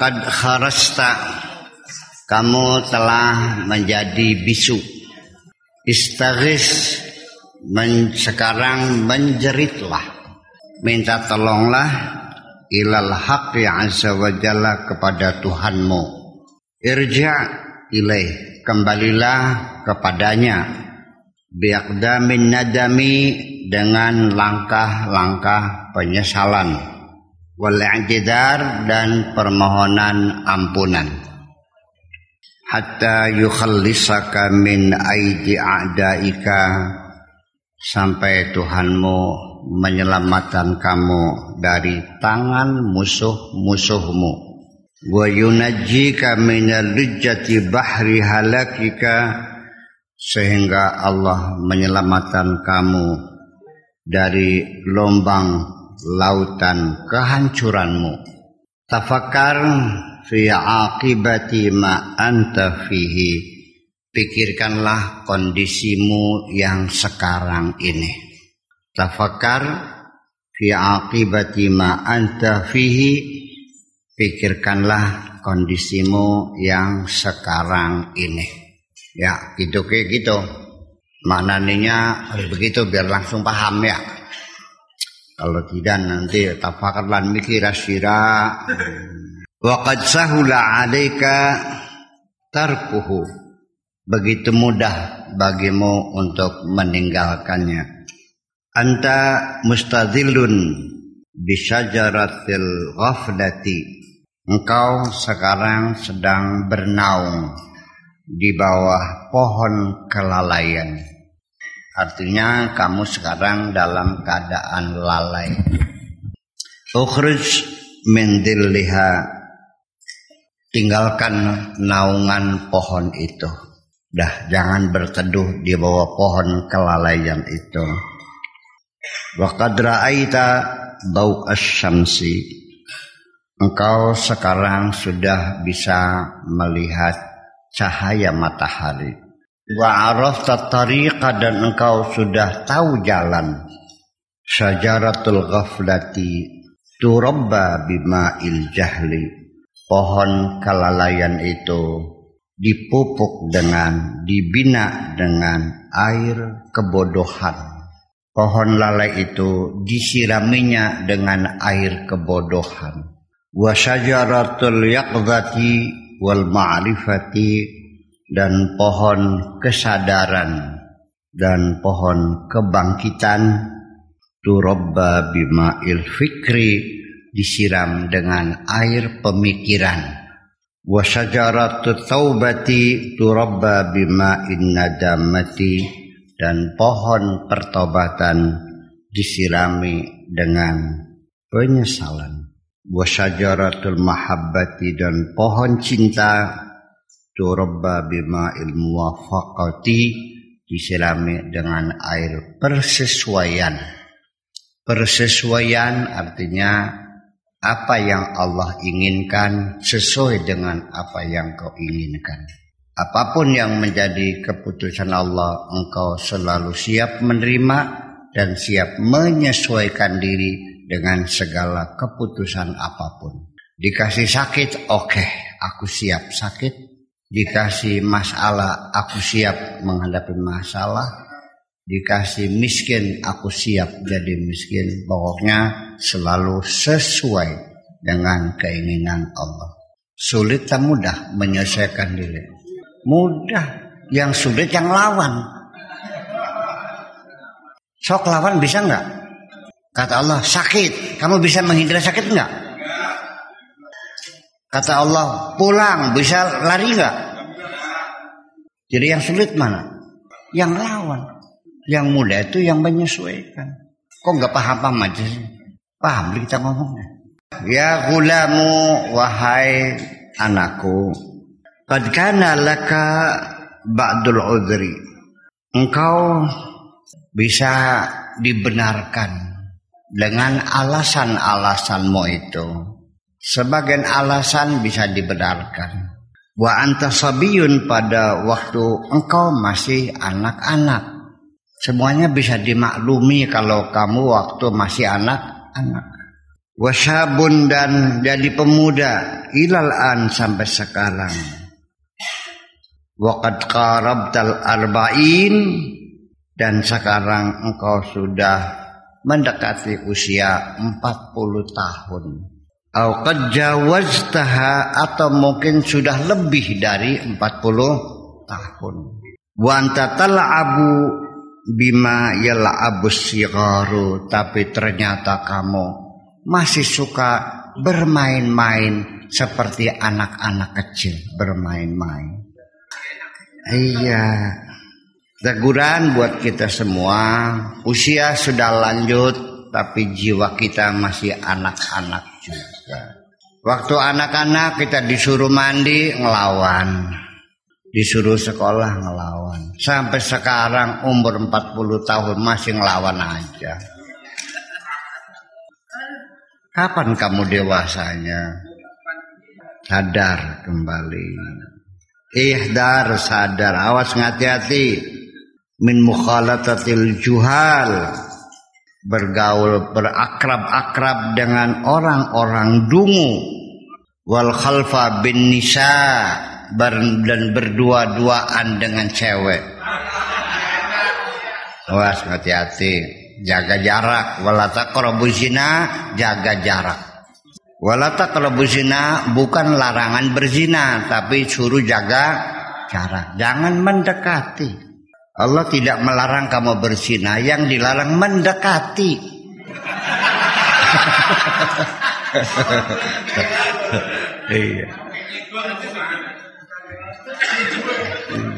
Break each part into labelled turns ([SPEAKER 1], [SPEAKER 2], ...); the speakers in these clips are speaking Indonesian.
[SPEAKER 1] kad kharasta kamu telah menjadi bisu. Istaghis men, sekarang menjeritlah. Minta tolonglah ilal haqqi azza wa kepada Tuhanmu. Irja ilaih kembalilah kepadanya. Biaqdamin nadami dengan langkah-langkah penyesalan wal dan permohonan ampunan. Hatta yukhallisaka min aidi a'daika sampai Tuhanmu menyelamatkan kamu dari tangan musuh-musuhmu. Wa yunajjika minal lujjati bahri halakika sehingga Allah menyelamatkan kamu dari lombang lautan kehancuranmu. Tafakar fi aqibati ma anta fihi. Pikirkanlah kondisimu yang sekarang ini. Tafakar fi aqibati ma anta fihi. Pikirkanlah kondisimu yang sekarang ini. Ya gitu kayak gitu. Maknanya begitu biar langsung paham ya kalau tidak nanti tafakar lan mikir asira wa qad sahula alaika tarkuhu begitu mudah bagimu untuk meninggalkannya. Anta mustazilun bisyajaratil ghaflati. Engkau sekarang sedang bernaung di bawah pohon kelalaian. Artinya kamu sekarang dalam keadaan lalai. Ukhruj min tinggalkan naungan pohon itu. Dah jangan berteduh di bawah pohon kelalaian itu. Wa qad ra'aita bau asyamsi. Engkau sekarang sudah bisa melihat cahaya matahari. Wa arafta tariqa dan engkau sudah tahu jalan. Syajaratul ghaflati turabba bima'il jahli. Pohon kelalaian itu dipupuk dengan, dibina dengan air kebodohan. Pohon lalai itu disiraminya dengan air kebodohan. Wa syajaratul wal ma'rifati dan pohon kesadaran dan pohon kebangkitan turabba bima'il fikri disiram dengan air pemikiran. Wa syajaratu taubati turabba bima'in nadamati dan pohon pertobatan disirami dengan penyesalan. Wa syajaratul mahabbati dan pohon cinta turabba bima'il muwafaqati disirami dengan air persesuaian persesuaian artinya apa yang Allah inginkan sesuai dengan apa yang kau inginkan. Apa pun yang menjadi keputusan Allah, engkau selalu siap menerima dan siap menyesuaikan diri dengan segala keputusan apa pun. Dikasih sakit, oke, okay, aku siap sakit. Dikasih masalah, aku siap menghadapi masalah. Dikasih miskin aku siap jadi miskin. Pokoknya selalu sesuai dengan keinginan Allah. Sulit tak mudah menyelesaikan diri? Mudah. Yang sulit yang lawan. Sok lawan bisa nggak? Kata Allah sakit. Kamu bisa menghindari sakit nggak kata Allah pulang bisa lari nggak jadi yang sulit mana yang lawan yang muda itu yang menyesuaikan. Kok nggak paham-paham aja sih? Paham kita ngomongnya. Ya gulamu wahai anakku. Qad kana laka ba'dul udri. Engkau bisa dibenarkan dengan alasan-alasanmu itu. Sebagian alasan bisa dibenarkan. Wa anta sabiyun pada waktu engkau masih anak-anak. Semuanya bisa dimaklumi kalau kamu waktu masih anak-anak. Wasabun dan jadi pemuda ilal an sampai sekarang. Waqad qarabtal arba'in dan sekarang engkau sudah mendekati usia 40 tahun. Au qad jawaztaha atau mungkin sudah lebih dari 40 tahun. Wa anta tal'abu bima yal'abu sigaru tapi ternyata kamu masih suka bermain-main seperti anak-anak kecil bermain-main. Iya. Teguran buat kita semua, usia sudah lanjut tapi jiwa kita masih anak-anak juga. Waktu anak-anak kita disuruh mandi ngelawan. Disuruh sekolah ngelawan. Sampai sekarang umur 40 tahun masih ngelawan aja. Kapan kamu dewasanya? Sadar kembali. Ihdar sadar. Awas hati-hati. Min mukhalatatil juhal. Bergaul, berakrab-akrab dengan orang-orang dungu. Wal khalfa bin nisa. Dan berdua-duaan dengan cewek. Awas hati-hati jaga jarak walata zina jaga jarak walata zina bukan larangan berzina tapi suruh jaga jarak jangan mendekati Allah tidak melarang kamu berzina yang dilarang mendekati iya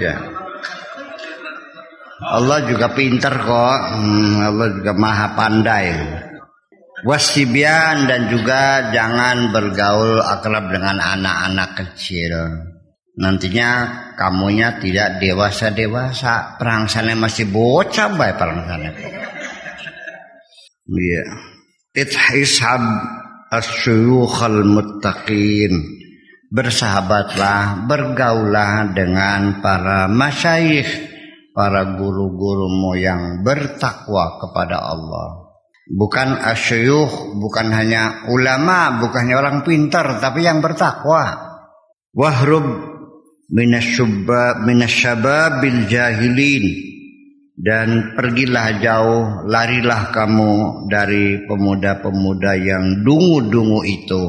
[SPEAKER 1] iya Allah juga pinter kok. Hmm, Allah juga maha pandai. Wasibian dan juga jangan bergaul akrab dengan anak-anak kecil. Nantinya kamunya tidak dewasa-dewasa. Perangsane masih bocah baik perangsane. Iya. Ithishab asyuyukhal muttaqin. Bersahabatlah, bergaulah dengan para masyayikh para guru-gurumu yang bertakwa kepada Allah. Bukan asyuyuh, bukan hanya ulama, bukan hanya orang pintar, tapi yang bertakwa. Wahrub bil jahilin dan pergilah jauh, larilah kamu dari pemuda-pemuda yang dungu-dungu itu.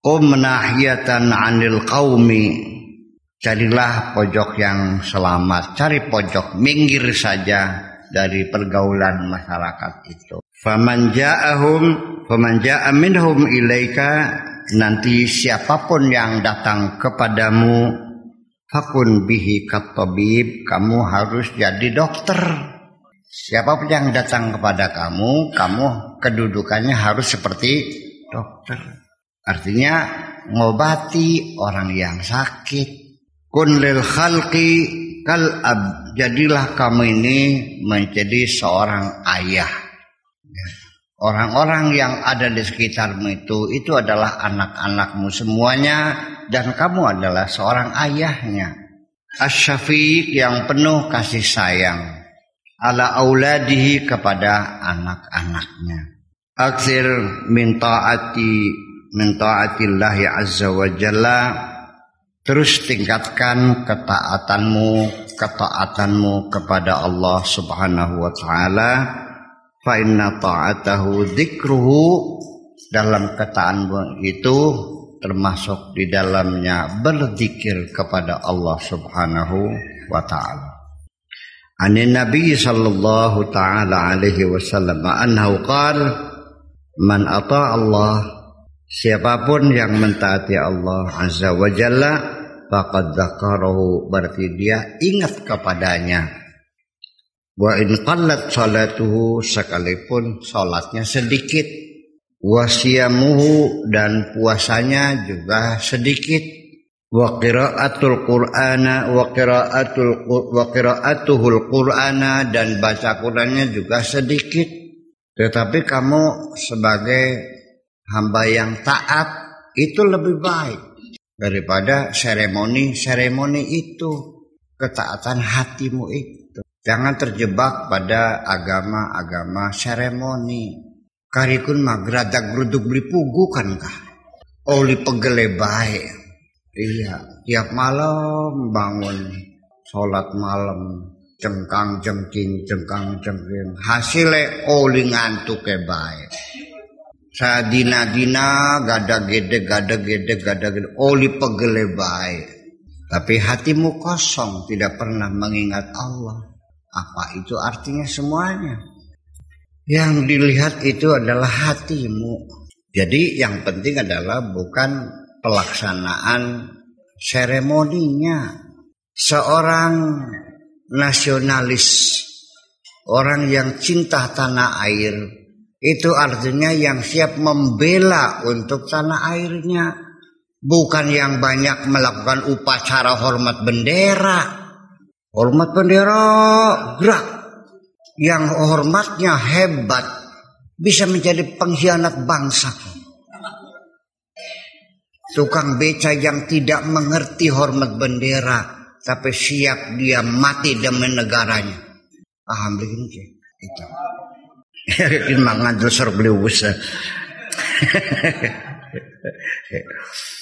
[SPEAKER 1] Qum nahiyatan anil qaumi Carilah pojok yang selamat, cari pojok, minggir saja dari pergaulan masyarakat itu. Faman ja'ahum, faman ja'a minhum ilaika, nanti siapa pun yang datang kepadamu, hakun bihi katabib, kamu harus jadi dokter. Siapa pun yang datang kepada kamu, kamu kedudukannya harus seperti dokter. Artinya ngobati orang yang sakit, kun lil khalqi kal ab jadilah kamu ini menjadi seorang ayah ya. orang-orang yang ada di sekitarmu itu itu adalah anak-anakmu semuanya dan kamu adalah seorang ayahnya. Asyafiq yang penuh kasih sayang. Ala auladihi kepada anak-anaknya. Aksir min taati min taatillahi azza wa jalla. Terus tingkatkan ketaatanmu, ketaatanmu kepada Allah Subhanahu wa taala. Fa inna ta'atahu dzikruhu. Dalam ketaatan itu termasuk di dalamnya berzikir kepada Allah Subhanahu wa taala. Ani Nabi sallallahu taala alaihi wasallam annahu qala man ata Allah Siapa pun yang mentaati Allah Azza wa Jalla faqad dzakarahu berarti dia ingat kepadanya. Wa in qallat salatuhu sekalipun salatnya sedikit wasiamuhu dan puasanya juga sedikit. Wa qiraatul qur'ana wa qiraatul wa qiraatuhul qur'ana dan baca Qur'annya juga sedikit. Tetapi kamu sebagai hamba yang taat itu lebih baik daripada seremoni-seremoni itu ketaatan hatimu itu. Jangan terjebak pada agama-agama seremoni Karikun mah geradak geruduk beli pugu kan kah? Oli pegele baik. Iya, tiap malam bangun sholat malam cengkang cengking cengkang cengking. Hasilnya oli ngantuk ke baik sadina dina gada gede gada gede gada gede. Oli pegele baik tapi hatimu kosong tidak pernah mengingat Allah. Apa itu artinya semuanya yang dilihat itu adalah hatimu jadi yang penting adalah bukan pelaksanaan seremoninya. Seorang nasionalis, orang yang cinta tanah air, itu artinya yang siap membela untuk tanah airnya. Bukan yang banyak melakukan upacara hormat bendera. Hormat bendera gerak. Yang hormatnya hebat bisa menjadi pengkhianat bangsa. Tukang beca yang tidak mengerti hormat bendera tapi siap dia mati demi negaranya. Paham begini ke itu. Mangan terus beli